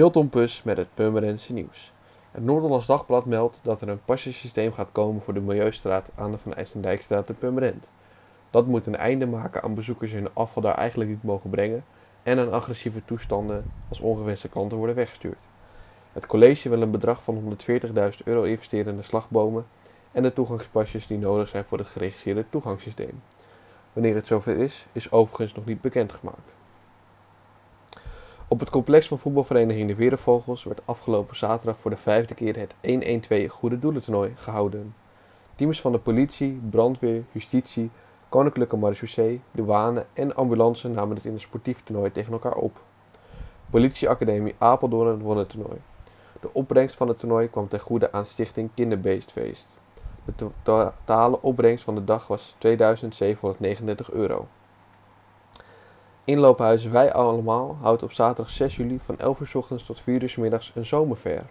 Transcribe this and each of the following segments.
Milton Pus met het Purmerense nieuws. Het Noord-Hollands Dagblad meldt dat er een pasjesysteem gaat komen voor de Milieustraat aan de Van IJsendijkstraat te Purmerend. Dat moet een einde maken aan bezoekers hun afval daar eigenlijk niet mogen brengen en aan agressieve toestanden als ongewenste klanten worden weggestuurd. Het college wil een bedrag van 140.000 euro investeren in de slagbomen en de toegangspasjes die nodig zijn voor het geregistreerde toegangssysteem. Wanneer het zover is, is overigens nog niet bekendgemaakt. Op het complex van voetbalvereniging De Werenvogels werd afgelopen zaterdag voor de vijfde keer het 1-1-2 Goede Doelentoernooi gehouden. Teams van de politie, brandweer, justitie, koninklijke marechaussee, douane en ambulance namen het in een sportief toernooi tegen elkaar op. Politieacademie Apeldoorn won het toernooi. De opbrengst van het toernooi kwam ten goede aan Stichting Kinderbeestfeest. De totale opbrengst van de dag was 2739 euro. Inloophuis Wij Allemaal houdt op zaterdag 6 juli van 11 uur s ochtends tot 4 uur s middags een zomerfair.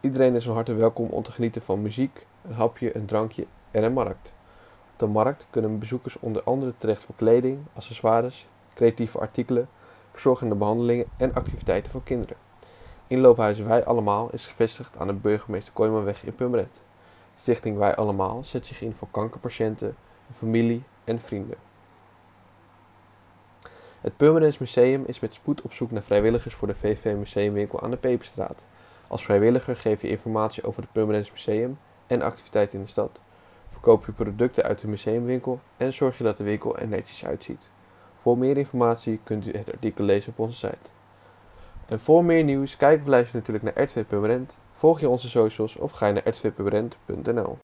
Iedereen is van harte welkom om te genieten van muziek, een hapje, een drankje en een markt. Op de markt kunnen bezoekers onder andere terecht voor kleding, accessoires, creatieve artikelen, verzorgende behandelingen en activiteiten voor kinderen. Inloophuis Wij Allemaal is gevestigd aan de burgemeester Kooimanweg in Purmerend. Stichting Wij Allemaal zet zich in voor kankerpatiënten, familie en vrienden. Het Purmerends Museum is met spoed op zoek naar vrijwilligers voor de VV Museumwinkel aan de Peperstraat. Als vrijwilliger geef je informatie over het Purmerends Museum en activiteiten in de stad. Verkoop je producten uit de museumwinkel en zorg je dat de winkel er netjes uitziet. Voor meer informatie kunt u het artikel lezen op onze site. En voor meer nieuws, kijk of natuurlijk naar RTV Purmerend, volg je onze socials of ga je naar rtvpurmerend.nl.